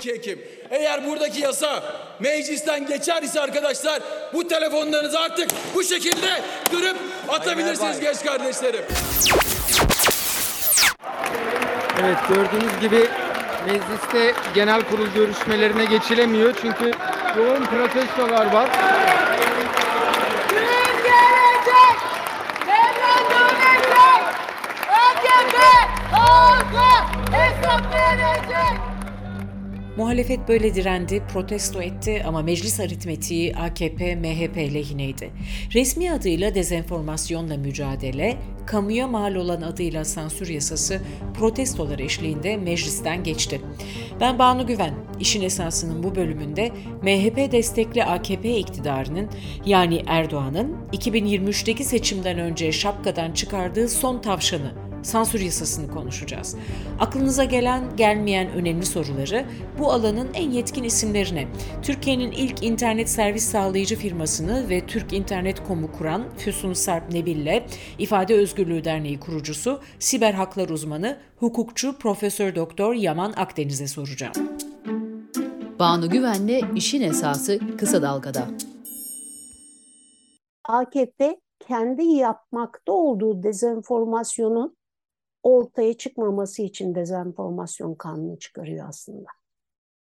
12 Ekim. Eğer buradaki yasa meclisten geçer ise arkadaşlar bu telefonlarınızı artık bu şekilde kırıp atabilirsiniz genç kardeşlerim. Evet gördüğünüz gibi mecliste genel kurul görüşmelerine geçilemiyor çünkü yoğun protestolar var. Hesap verecek. Muhalefet böyle direndi, protesto etti ama meclis aritmetiği AKP, MHP lehineydi. Resmi adıyla dezenformasyonla mücadele, kamuya mal olan adıyla sansür yasası protestolar eşliğinde meclisten geçti. Ben Banu Güven, işin esasının bu bölümünde MHP destekli AKP iktidarının yani Erdoğan'ın 2023'teki seçimden önce şapkadan çıkardığı son tavşanı sansür yasasını konuşacağız. Aklınıza gelen, gelmeyen önemli soruları bu alanın en yetkin isimlerine, Türkiye'nin ilk internet servis sağlayıcı firmasını ve Türk İnternet.com'u kuran Füsun Sarp Nebil'le İfade Özgürlüğü Derneği kurucusu, siber haklar uzmanı, hukukçu Profesör Doktor Yaman Akdeniz'e soracağım. Banu Güven'le işin esası kısa dalgada. AKP kendi yapmakta olduğu dezenformasyonun ortaya çıkmaması için dezenformasyon kanunu çıkarıyor aslında.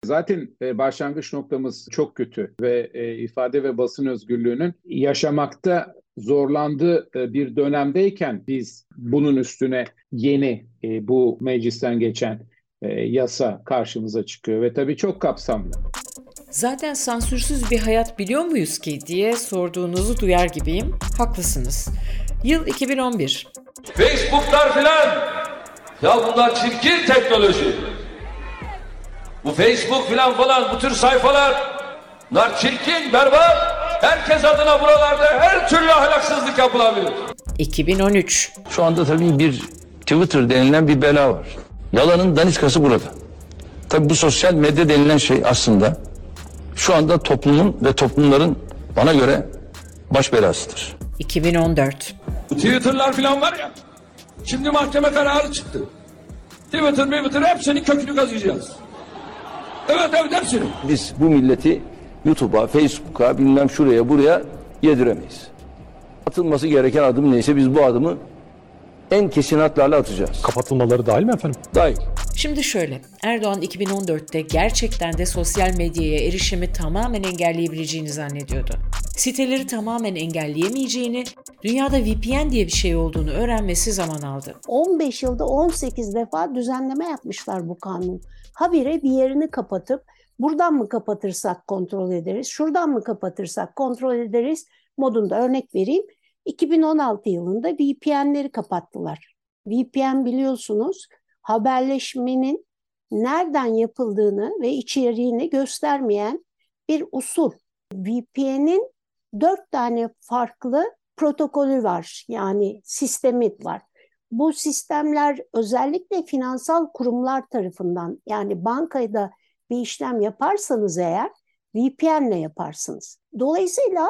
Zaten e, başlangıç noktamız çok kötü ve e, ifade ve basın özgürlüğünün yaşamakta zorlandığı e, bir dönemdeyken biz bunun üstüne yeni bu meclisten geçen yasa karşımıza çıkıyor ve tabii çok kapsamlı. Zaten sansürsüz bir hayat biliyor muyuz ki diye sorduğunuzu duyar gibiyim. Haklısınız. Yıl 2011. Facebook'lar filan. Ya bunlar çirkin teknoloji. Bu Facebook filan falan bu tür sayfalar bunlar çirkin, berbat. Herkes adına buralarda her türlü ahlaksızlık yapılabilir. 2013. Şu anda tabii bir Twitter denilen bir bela var. Yalanın daniskası burada. Tabii bu sosyal medya denilen şey aslında şu anda toplumun ve toplumların bana göre baş belasıdır. 2014. Twitter'lar filan var ya. Şimdi mahkeme kararı çıktı. Twitter, Twitter hepsini kökünü kazıyacağız. Evet evet hepsini. Biz bu milleti YouTube'a, Facebook'a, bilmem şuraya buraya yediremeyiz. Atılması gereken adım neyse biz bu adımı en kesin hatlarla atacağız. Kapatılmaları dahil mi efendim? Dahil. Şimdi şöyle, Erdoğan 2014'te gerçekten de sosyal medyaya erişimi tamamen engelleyebileceğini zannediyordu. Siteleri tamamen engelleyemeyeceğini, dünyada VPN diye bir şey olduğunu öğrenmesi zaman aldı. 15 yılda 18 defa düzenleme yapmışlar bu kanun. Habire bir yerini kapatıp buradan mı kapatırsak kontrol ederiz, şuradan mı kapatırsak kontrol ederiz modunda örnek vereyim. 2016 yılında VPN'leri kapattılar. VPN biliyorsunuz haberleşmenin nereden yapıldığını ve içeriğini göstermeyen bir usul. VPN'in dört tane farklı protokolü var. Yani sistemi var. Bu sistemler özellikle finansal kurumlar tarafından yani bankayda bir işlem yaparsanız eğer VPN'le yaparsınız. Dolayısıyla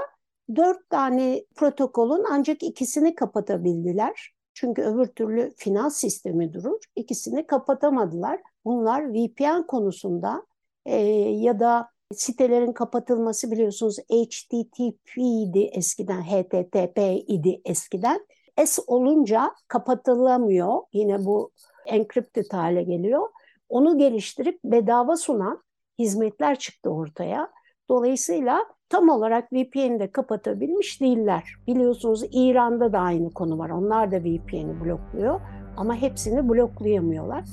dört tane protokolün ancak ikisini kapatabildiler. Çünkü öbür türlü finans sistemi durur. İkisini kapatamadılar. Bunlar VPN konusunda e, ya da sitelerin kapatılması biliyorsunuz HTTP idi eskiden, HTTP idi eskiden. S olunca kapatılamıyor. Yine bu encrypted hale geliyor. Onu geliştirip bedava sunan hizmetler çıktı ortaya. Dolayısıyla tam olarak VPN'i de kapatabilmiş değiller. Biliyorsunuz İran'da da aynı konu var. Onlar da VPN'i blokluyor ama hepsini bloklayamıyorlar.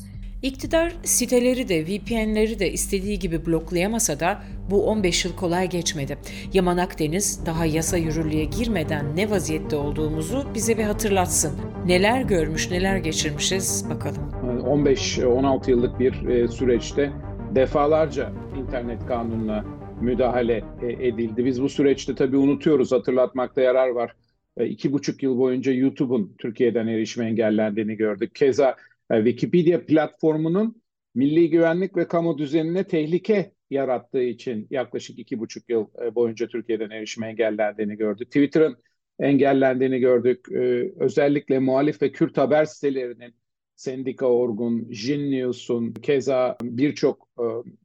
İktidar siteleri de VPN'leri de istediği gibi bloklayamasa da bu 15 yıl kolay geçmedi. Yaman Akdeniz daha yasa yürürlüğe girmeden ne vaziyette olduğumuzu bize bir hatırlatsın. Neler görmüş, neler geçirmişiz bakalım. 15-16 yıllık bir e, süreçte defalarca internet kanununa müdahale e, edildi. Biz bu süreçte tabii unutuyoruz, hatırlatmakta yarar var. E, iki buçuk yıl boyunca YouTube'un Türkiye'den erişime engellendiğini gördük. Keza e, Wikipedia platformunun milli güvenlik ve kamu düzenine tehlike yarattığı için yaklaşık iki buçuk yıl boyunca Türkiye'den erişime engellendiğini gördük. Twitter'ın engellendiğini gördük. Özellikle muhalif ve Kürt haber sitelerinin Sendika Orgun, Jin News'un, keza birçok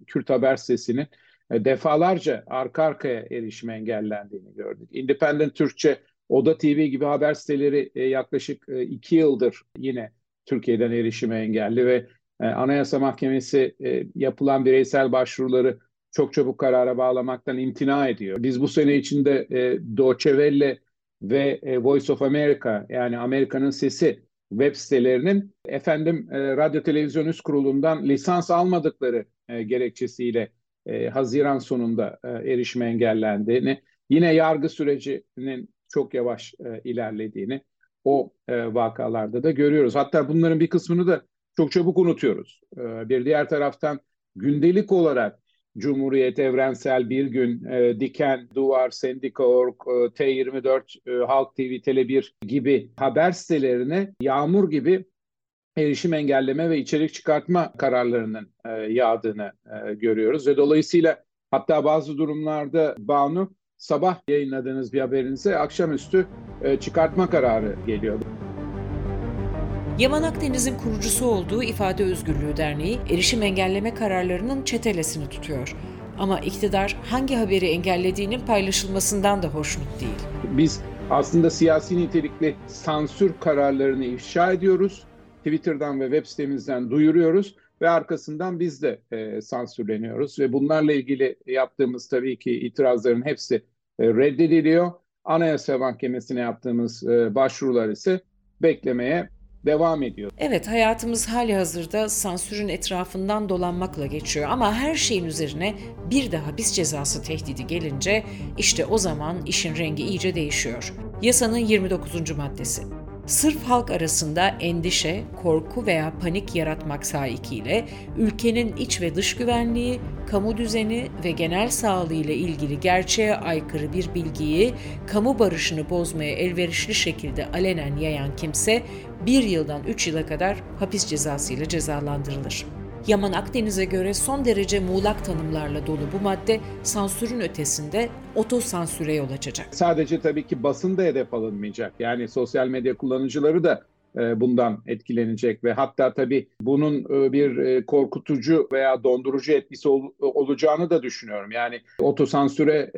Kürt haber sitesinin e, defalarca arka arkaya erişime engellendiğini gördük. Independent Türkçe, Oda TV gibi haber siteleri e, yaklaşık e, iki yıldır yine Türkiye'den erişime engelli ve e, Anayasa Mahkemesi e, yapılan bireysel başvuruları çok çabuk karara bağlamaktan imtina ediyor. Biz bu sene içinde e, Welle ve e, Voice of America yani Amerika'nın sesi web sitelerinin efendim e, Radyo Televizyon Üst Kurulu'ndan lisans almadıkları e, gerekçesiyle e, Haziran sonunda e, erişime engellendiğini, yine yargı sürecinin çok yavaş e, ilerlediğini o e, vakalarda da görüyoruz. Hatta bunların bir kısmını da çok çabuk unutuyoruz. E, bir diğer taraftan gündelik olarak Cumhuriyet, Evrensel, Bir Gün, e, Diken, Duvar, Sendika.org, e, T24, e, Halk TV, Tele1 gibi haber sitelerine yağmur gibi erişim engelleme ve içerik çıkartma kararlarının e, yağdığını e, görüyoruz. Ve dolayısıyla hatta bazı durumlarda Banu sabah yayınladığınız bir haberinize akşamüstü e, çıkartma kararı geliyor. Yaman Akdeniz'in kurucusu olduğu İfade Özgürlüğü Derneği erişim engelleme kararlarının çetelesini tutuyor. Ama iktidar hangi haberi engellediğinin paylaşılmasından da hoşnut değil. Biz aslında siyasi nitelikli sansür kararlarını ifşa ediyoruz. Twitter'dan ve web sitemizden duyuruyoruz ve arkasından biz de e, sansürleniyoruz ve bunlarla ilgili yaptığımız tabii ki itirazların hepsi e, reddediliyor. Anayasa Mahkemesi'ne yaptığımız e, başvurular ise beklemeye devam ediyor. Evet hayatımız hali hazırda sansürün etrafından dolanmakla geçiyor ama her şeyin üzerine bir de hapis cezası tehdidi gelince işte o zaman işin rengi iyice değişiyor. Yasanın 29. maddesi. Sırf halk arasında endişe, korku veya panik yaratmak sahikiyle ülkenin iç ve dış güvenliği, kamu düzeni ve genel sağlığı ile ilgili gerçeğe aykırı bir bilgiyi kamu barışını bozmaya elverişli şekilde alenen yayan kimse bir yıldan üç yıla kadar hapis cezası ile cezalandırılır. Yaman Akdeniz'e göre son derece muğlak tanımlarla dolu bu madde sansürün ötesinde otosansüre yol açacak. Sadece tabii ki basın da hedef alınmayacak. Yani sosyal medya kullanıcıları da e, bundan etkilenecek ve hatta tabii bunun e, bir e, korkutucu veya dondurucu etkisi olacağını da düşünüyorum. Yani otosansüre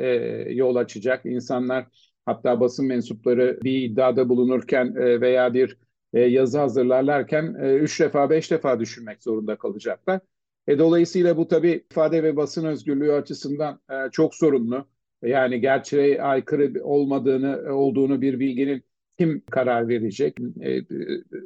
yol açacak insanlar hatta basın mensupları bir iddiada bulunurken veya bir e, yazı hazırlarlarken e, üç defa beş defa düşünmek zorunda kalacaklar. E, dolayısıyla bu tabii ifade ve basın özgürlüğü açısından e, çok sorunlu. Yani gerçeğe aykırı olmadığını olduğunu bir bilginin kim karar verecek? E, e,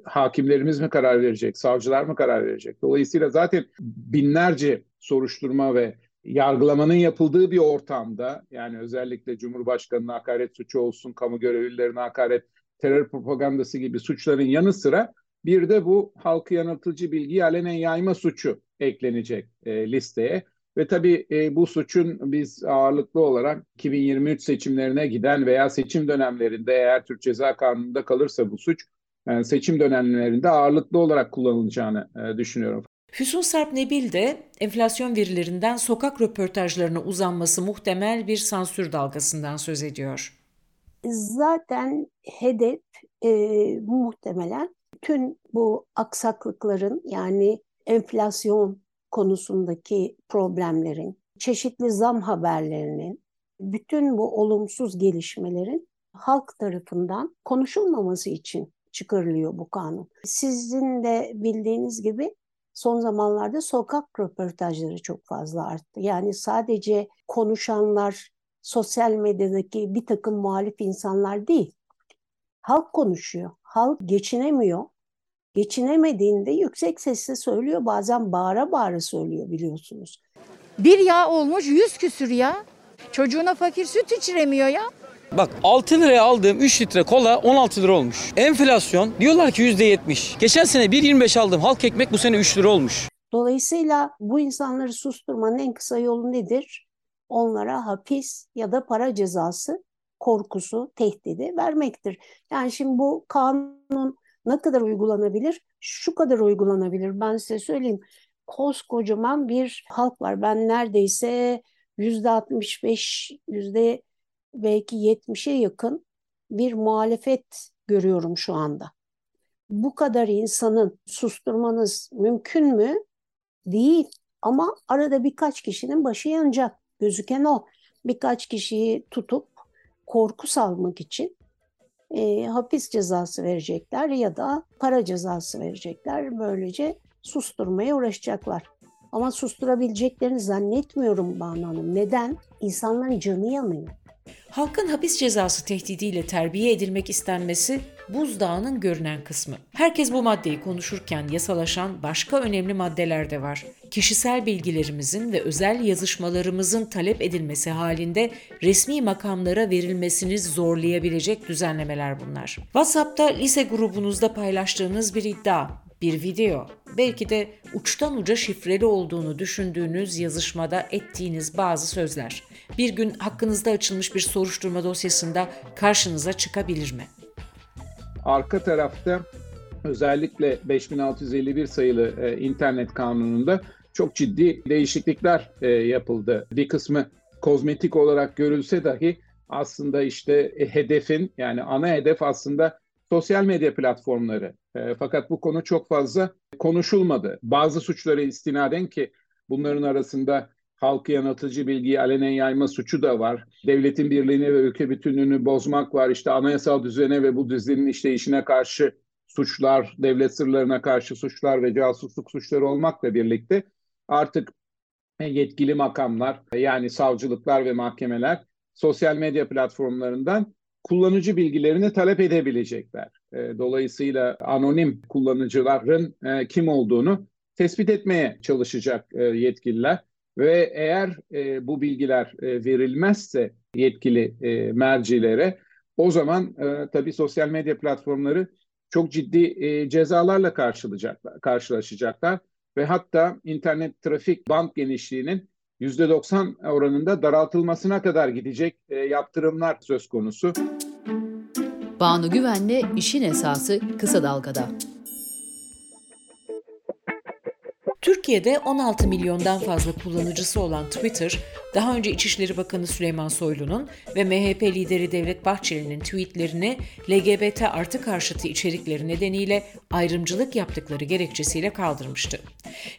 hakimlerimiz mi karar verecek? Savcılar mı karar verecek? Dolayısıyla zaten binlerce soruşturma ve yargılamanın yapıldığı bir ortamda yani özellikle Cumhurbaşkanı'na hakaret suçu olsun, kamu görevlilerine hakaret terör propagandası gibi suçların yanı sıra bir de bu halkı yanıltıcı bilgiyi alenen yayma suçu eklenecek e, listeye. Ve tabii e, bu suçun biz ağırlıklı olarak 2023 seçimlerine giden veya seçim dönemlerinde eğer Türk Ceza Kanunu'nda kalırsa bu suç e, seçim dönemlerinde ağırlıklı olarak kullanılacağını e, düşünüyorum. Füsun Sarp Nebil de enflasyon verilerinden sokak röportajlarına uzanması muhtemel bir sansür dalgasından söz ediyor zaten hedef e, muhtemelen tüm bu aksaklıkların yani enflasyon konusundaki problemlerin, çeşitli zam haberlerinin, bütün bu olumsuz gelişmelerin halk tarafından konuşulmaması için çıkarılıyor bu kanun. Sizin de bildiğiniz gibi son zamanlarda sokak röportajları çok fazla arttı. Yani sadece konuşanlar sosyal medyadaki bir takım muhalif insanlar değil. Halk konuşuyor. Halk geçinemiyor. Geçinemediğinde yüksek sesle söylüyor. Bazen bağıra bağıra söylüyor biliyorsunuz. Bir yağ olmuş yüz küsür ya. Çocuğuna fakir süt içiremiyor ya. Bak 6 liraya aldığım 3 litre kola 16 lira olmuş. Enflasyon diyorlar ki %70. Geçen sene 1.25 aldığım halk ekmek bu sene 3 lira olmuş. Dolayısıyla bu insanları susturmanın en kısa yolu nedir? Onlara hapis ya da para cezası korkusu, tehdidi vermektir. Yani şimdi bu kanun ne kadar uygulanabilir? Şu kadar uygulanabilir. Ben size söyleyeyim. Koskocaman bir halk var. Ben neredeyse yüzde 65, yüzde belki 70'e yakın bir muhalefet görüyorum şu anda. Bu kadar insanın susturmanız mümkün mü? Değil. Ama arada birkaç kişinin başı yanacak. Gözüken o. Birkaç kişiyi tutup korku salmak için e, hapis cezası verecekler ya da para cezası verecekler. Böylece susturmaya uğraşacaklar. Ama susturabileceklerini zannetmiyorum Banu Hanım. Neden? İnsanların canı yanıyor. Halkın hapis cezası tehdidiyle terbiye edilmek istenmesi buzdağının görünen kısmı. Herkes bu maddeyi konuşurken yasalaşan başka önemli maddeler de var. Kişisel bilgilerimizin ve özel yazışmalarımızın talep edilmesi halinde resmi makamlara verilmesini zorlayabilecek düzenlemeler bunlar. WhatsApp'ta lise grubunuzda paylaştığınız bir iddia, bir video, belki de uçtan uca şifreli olduğunu düşündüğünüz yazışmada ettiğiniz bazı sözler bir gün hakkınızda açılmış bir soruşturma dosyasında karşınıza çıkabilir mi? Arka tarafta özellikle 5651 sayılı e, internet kanununda çok ciddi değişiklikler e, yapıldı. Bir kısmı kozmetik olarak görülse dahi aslında işte e, hedefin yani ana hedef aslında sosyal medya platformları. E, fakat bu konu çok fazla konuşulmadı. Bazı suçlara istinaden ki bunların arasında halkı yanıltıcı bilgiyi alenen yayma suçu da var. Devletin birliğini ve ülke bütünlüğünü bozmak var. İşte anayasal düzene ve bu düzenin işleyişine karşı suçlar, devlet sırlarına karşı suçlar ve casusluk suçları olmakla birlikte artık yetkili makamlar yani savcılıklar ve mahkemeler sosyal medya platformlarından kullanıcı bilgilerini talep edebilecekler. Dolayısıyla anonim kullanıcıların kim olduğunu tespit etmeye çalışacak yetkililer. Ve eğer e, bu bilgiler e, verilmezse yetkili e, mercilere o zaman e, tabii sosyal medya platformları çok ciddi e, cezalarla karşılayacaklar, karşılaşacaklar ve hatta internet trafik band genişliğinin %90 oranında daraltılmasına kadar gidecek e, yaptırımlar söz konusu. Banu Güven'le işin esası kısa dalgada. Türkiye'de 16 milyondan fazla kullanıcısı olan Twitter, daha önce İçişleri Bakanı Süleyman Soylu'nun ve MHP lideri Devlet Bahçeli'nin tweetlerini LGBT artı karşıtı içerikleri nedeniyle ayrımcılık yaptıkları gerekçesiyle kaldırmıştı.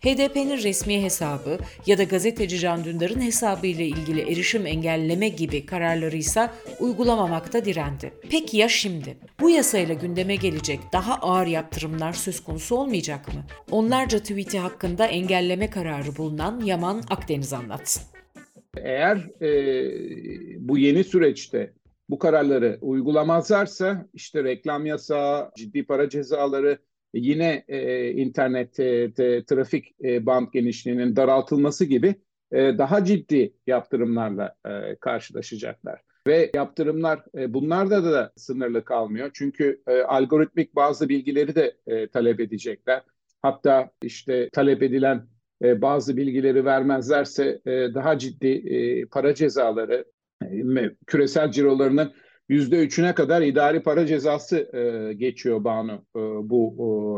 HDP'nin resmi hesabı ya da gazeteci Can Dündar'ın hesabı ile ilgili erişim engelleme gibi kararları ise uygulamamakta direndi. Peki ya şimdi? Bu yasayla gündeme gelecek daha ağır yaptırımlar söz konusu olmayacak mı? Onlarca tweet'i hakkında engelleme kararı bulunan Yaman Akdeniz anlatsın. Eğer e, bu yeni süreçte bu kararları uygulamazlarsa işte reklam yasağı, ciddi para cezaları, yine e, internet e, trafik e, band genişliğinin daraltılması gibi e, daha ciddi yaptırımlarla e, karşılaşacaklar. Ve yaptırımlar e, bunlarda da sınırlı kalmıyor. Çünkü e, algoritmik bazı bilgileri de e, talep edecekler. Hatta işte talep edilen e, bazı bilgileri vermezlerse e, daha ciddi e, para cezaları, e, küresel cirolarının yüzde üçüne kadar idari para cezası e, geçiyor Banu e, bu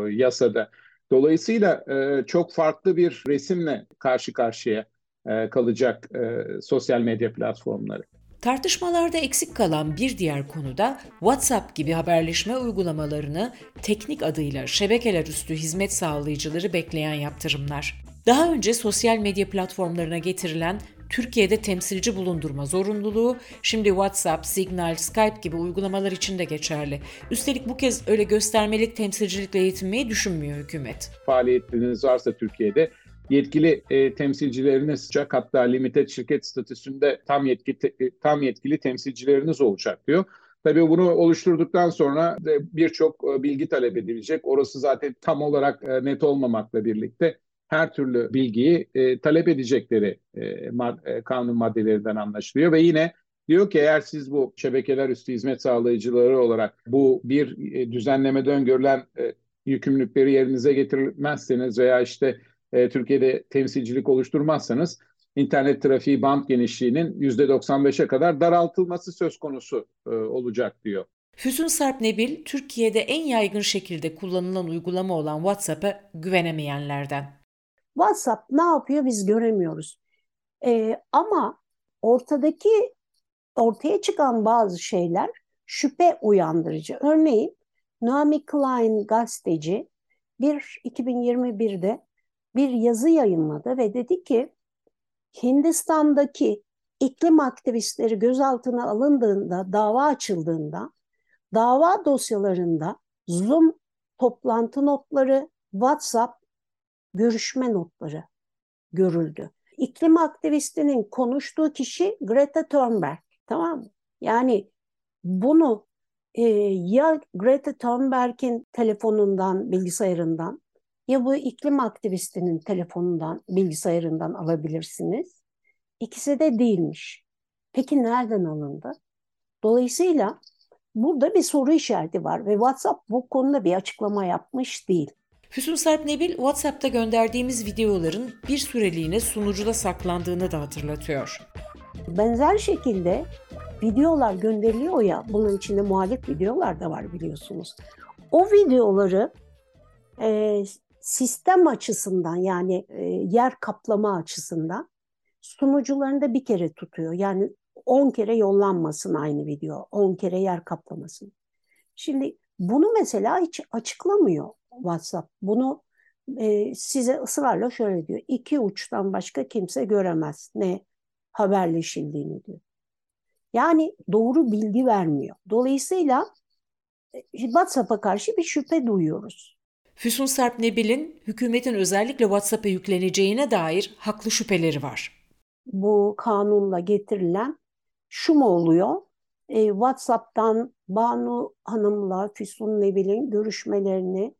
e, yasada. Dolayısıyla e, çok farklı bir resimle karşı karşıya e, kalacak e, sosyal medya platformları. Tartışmalarda eksik kalan bir diğer konu da WhatsApp gibi haberleşme uygulamalarını teknik adıyla şebekeler üstü hizmet sağlayıcıları bekleyen yaptırımlar. Daha önce sosyal medya platformlarına getirilen Türkiye'de temsilci bulundurma zorunluluğu şimdi WhatsApp, Signal, Skype gibi uygulamalar için de geçerli. Üstelik bu kez öyle göstermelik temsilcilikle yetinmeyi düşünmüyor hükümet. Faaliyetleriniz varsa Türkiye'de yetkili e, temsilcileriniz olacak hatta limited şirket statüsünde tam yetki te, tam yetkili temsilcileriniz olacak diyor. Tabii bunu oluşturduktan sonra birçok e, bilgi talep edilecek. Orası zaten tam olarak e, net olmamakla birlikte her türlü bilgiyi e, talep edecekleri e, mad, e, kanun maddelerinden anlaşılıyor ve yine diyor ki eğer siz bu şebekeler üstü hizmet sağlayıcıları olarak bu bir e, düzenlemede öngörülen e, yükümlülükleri yerinize getirmezseniz veya işte e, Türkiye'de temsilcilik oluşturmazsanız internet trafiği band genişliğinin %95'e kadar daraltılması söz konusu e, olacak diyor. Füsun Sarp Nebil, Türkiye'de en yaygın şekilde kullanılan uygulama olan WhatsApp'a güvenemeyenlerden. WhatsApp ne yapıyor biz göremiyoruz. Ee, ama ortadaki ortaya çıkan bazı şeyler şüphe uyandırıcı. Örneğin Naomi Klein gazeteci bir 2021'de bir yazı yayınladı ve dedi ki Hindistan'daki iklim aktivistleri gözaltına alındığında, dava açıldığında dava dosyalarında Zoom toplantı notları, WhatsApp görüşme notları görüldü. İklim aktivistinin konuştuğu kişi Greta Thunberg. Tamam mı? Yani bunu e, ya Greta Thunberg'in telefonundan, bilgisayarından ya bu iklim aktivistinin telefonundan, bilgisayarından alabilirsiniz. İkisi de değilmiş. Peki nereden alındı? Dolayısıyla burada bir soru işareti var ve WhatsApp bu konuda bir açıklama yapmış değil. Füsun Sarp Nebil WhatsApp'ta gönderdiğimiz videoların bir süreliğine sunucuda saklandığını da hatırlatıyor. Benzer şekilde videolar gönderiliyor ya, bunun içinde muhalif videolar da var biliyorsunuz. O videoları e, sistem açısından yani e, yer kaplama açısından sunucularında bir kere tutuyor. Yani 10 kere yollanmasın aynı video, 10 kere yer kaplamasın. Şimdi bunu mesela hiç açıklamıyor WhatsApp. Bunu e, size ısrarla şöyle diyor. İki uçtan başka kimse göremez ne haberleşildiğini diyor. Yani doğru bilgi vermiyor. Dolayısıyla e, WhatsApp'a karşı bir şüphe duyuyoruz. Füsun Sarp Nebil'in hükümetin özellikle WhatsApp'a yükleneceğine dair haklı şüpheleri var. Bu kanunla getirilen şu mu oluyor? E, WhatsApp'tan Banu Hanım'la Füsun Nebil'in görüşmelerini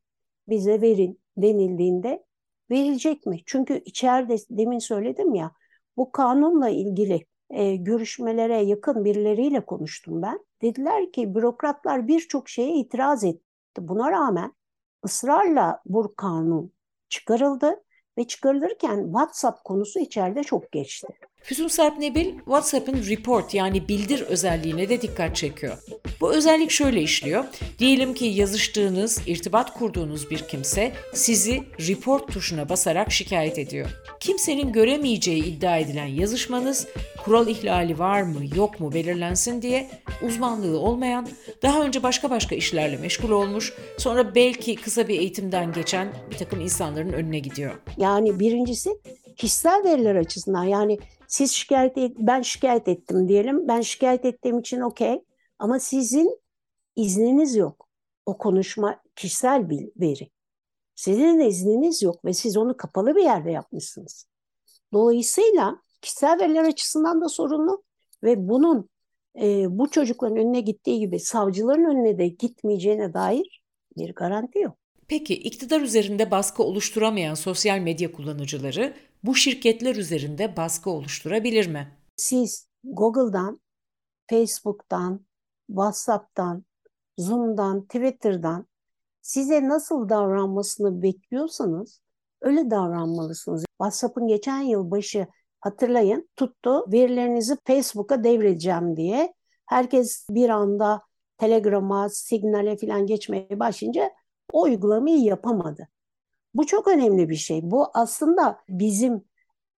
bize verin denildiğinde verilecek mi? Çünkü içeride demin söyledim ya bu kanunla ilgili e, görüşmelere yakın birileriyle konuştum ben. Dediler ki bürokratlar birçok şeye itiraz etti. Buna rağmen ısrarla bu kanun çıkarıldı ve çıkarılırken WhatsApp konusu içeride çok geçti. Füsun Sarp Nebil, WhatsApp'ın report yani bildir özelliğine de dikkat çekiyor. Bu özellik şöyle işliyor. Diyelim ki yazıştığınız, irtibat kurduğunuz bir kimse sizi report tuşuna basarak şikayet ediyor. Kimsenin göremeyeceği iddia edilen yazışmanız kural ihlali var mı yok mu belirlensin diye uzmanlığı olmayan, daha önce başka başka işlerle meşgul olmuş, sonra belki kısa bir eğitimden geçen bir takım insanların önüne gidiyor. Yani birincisi kişisel veriler açısından yani siz şikayet et, ben şikayet ettim diyelim. Ben şikayet ettiğim için okey. Ama sizin izniniz yok. O konuşma kişisel bir veri. Sizin izniniz yok ve siz onu kapalı bir yerde yapmışsınız. Dolayısıyla kişisel veriler açısından da sorunlu ve bunun e, bu çocukların önüne gittiği gibi savcıların önüne de gitmeyeceğine dair bir garanti yok. Peki iktidar üzerinde baskı oluşturamayan sosyal medya kullanıcıları bu şirketler üzerinde baskı oluşturabilir mi? Siz Google'dan, Facebook'tan, WhatsApp'tan, Zoom'dan, Twitter'dan size nasıl davranmasını bekliyorsanız öyle davranmalısınız. WhatsApp'ın geçen yıl başı hatırlayın tuttu verilerinizi Facebook'a devredeceğim diye. Herkes bir anda Telegram'a, Signal'e falan geçmeye başlayınca o uygulamayı yapamadı. Bu çok önemli bir şey. Bu aslında bizim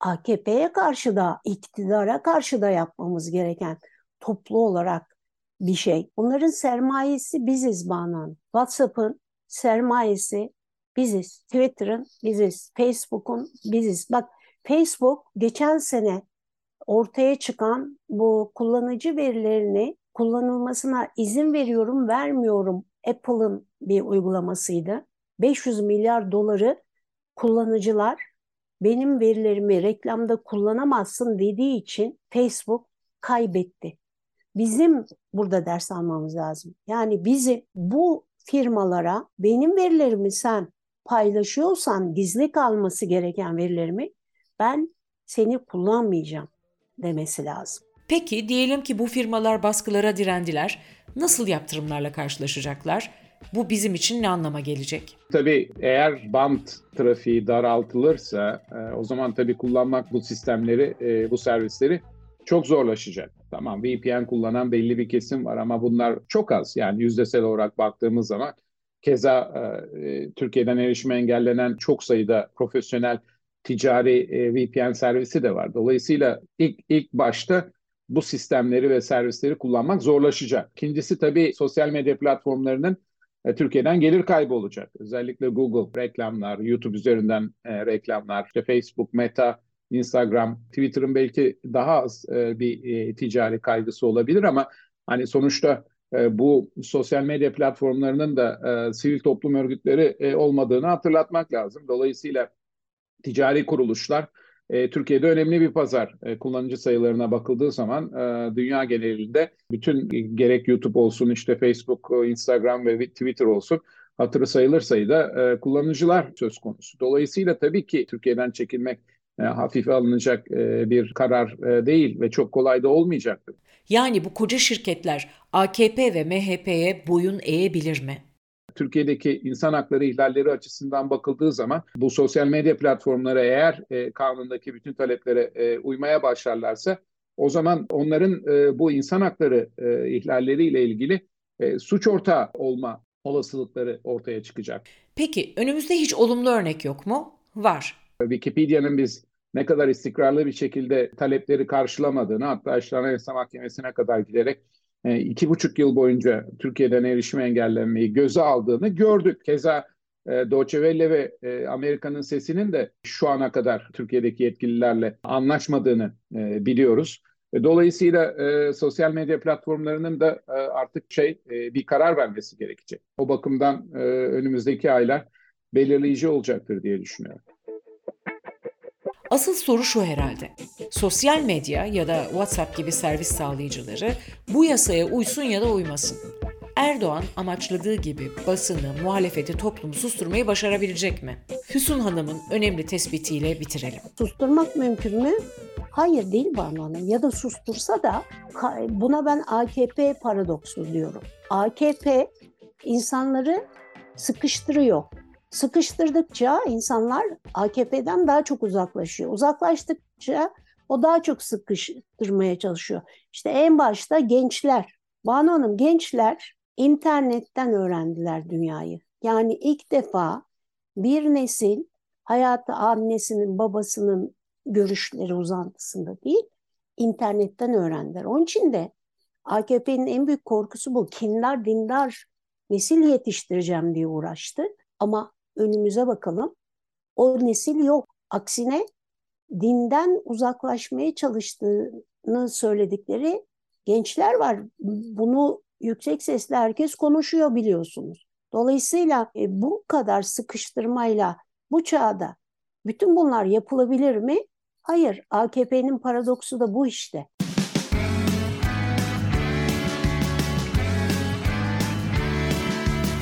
AKP'ye karşı da, iktidara karşı da yapmamız gereken toplu olarak bir şey. Bunların sermayesi biziz Banan. WhatsApp'ın sermayesi biziz. Twitter'ın biziz. Facebook'un biziz. Bak Facebook geçen sene ortaya çıkan bu kullanıcı verilerini kullanılmasına izin veriyorum, vermiyorum Apple'ın bir uygulamasıydı. 500 milyar doları kullanıcılar benim verilerimi reklamda kullanamazsın dediği için Facebook kaybetti. Bizim burada ders almamız lazım. Yani bizi bu firmalara benim verilerimi sen paylaşıyorsan gizli kalması gereken verilerimi ben seni kullanmayacağım demesi lazım. Peki diyelim ki bu firmalar baskılara direndiler. Nasıl yaptırımlarla karşılaşacaklar? Bu bizim için ne anlama gelecek? Tabii eğer bant trafiği daraltılırsa e, o zaman tabii kullanmak bu sistemleri, e, bu servisleri çok zorlaşacak. Tamam VPN kullanan belli bir kesim var ama bunlar çok az. Yani yüzdesel olarak baktığımız zaman keza e, Türkiye'den erişime engellenen çok sayıda profesyonel ticari VPN servisi de var. Dolayısıyla ilk ilk başta bu sistemleri ve servisleri kullanmak zorlaşacak. İkincisi tabii sosyal medya platformlarının e, Türkiye'den gelir kaybı olacak. Özellikle Google reklamlar, YouTube üzerinden e, reklamlar, işte Facebook, Meta, Instagram, Twitter'ın belki daha az e, bir e, ticari kaygısı olabilir ama hani sonuçta e, bu sosyal medya platformlarının da e, sivil toplum örgütleri e, olmadığını hatırlatmak lazım. Dolayısıyla ticari kuruluşlar e, Türkiye'de önemli bir pazar. E, kullanıcı sayılarına bakıldığı zaman e, dünya genelinde bütün gerek YouTube olsun, işte Facebook, Instagram ve Twitter olsun hatırı sayılır sayıda kullanıcılar söz konusu. Dolayısıyla tabii ki Türkiye'den çekilmek e, hafife alınacak bir karar değil ve çok kolay da olmayacaktır. Yani bu koca şirketler AKP ve MHP'ye boyun eğebilir mi? Türkiye'deki insan hakları ihlalleri açısından bakıldığı zaman bu sosyal medya platformları eğer e, kanundaki bütün taleplere e, uymaya başlarlarsa o zaman onların e, bu insan hakları e, ihlalleriyle ilgili e, suç ortağı olma olasılıkları ortaya çıkacak. Peki önümüzde hiç olumlu örnek yok mu? Var. Wikipedia'nın biz ne kadar istikrarlı bir şekilde talepleri karşılamadığını hatta işte Anayasa Mahkemesi'ne kadar giderek iki buçuk yıl boyunca Türkiye'den erişime engellenmeyi göze aldığını gördük. Keza e, Deutsche Welle ve e, Amerika'nın sesinin de şu ana kadar Türkiye'deki yetkililerle anlaşmadığını e, biliyoruz. E, dolayısıyla e, sosyal medya platformlarının da e, artık şey e, bir karar vermesi gerekecek. O bakımdan e, önümüzdeki aylar belirleyici olacaktır diye düşünüyorum. Asıl soru şu herhalde. Sosyal medya ya da WhatsApp gibi servis sağlayıcıları bu yasaya uysun ya da uymasın. Erdoğan amaçladığı gibi basını, muhalefeti, toplumu susturmayı başarabilecek mi? Füsun Hanım'ın önemli tespitiyle bitirelim. Susturmak mümkün mü? Hayır değil Banu Hanım. Ya da sustursa da buna ben AKP paradoksu diyorum. AKP insanları sıkıştırıyor. Sıkıştırdıkça insanlar AKP'den daha çok uzaklaşıyor. Uzaklaştıkça o daha çok sıkıştırmaya çalışıyor. İşte en başta gençler. Banu Hanım gençler internetten öğrendiler dünyayı. Yani ilk defa bir nesil hayatı annesinin babasının görüşleri uzantısında değil, internetten öğrendiler. Onun için de AKP'nin en büyük korkusu bu. Kindar dindar nesil yetiştireceğim diye uğraştı. Ama önümüze bakalım. O nesil yok. Aksine dinden uzaklaşmaya çalıştığını söyledikleri gençler var. Bunu yüksek sesle herkes konuşuyor biliyorsunuz. Dolayısıyla e, bu kadar sıkıştırmayla bu çağda bütün bunlar yapılabilir mi? Hayır. AKP'nin paradoksu da bu işte.